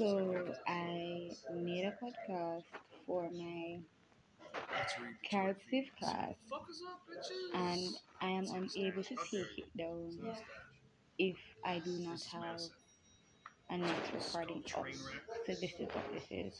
So I made a podcast for my CAD class. and I am unable to take it down if I do not have a next recording up. So this is what this is.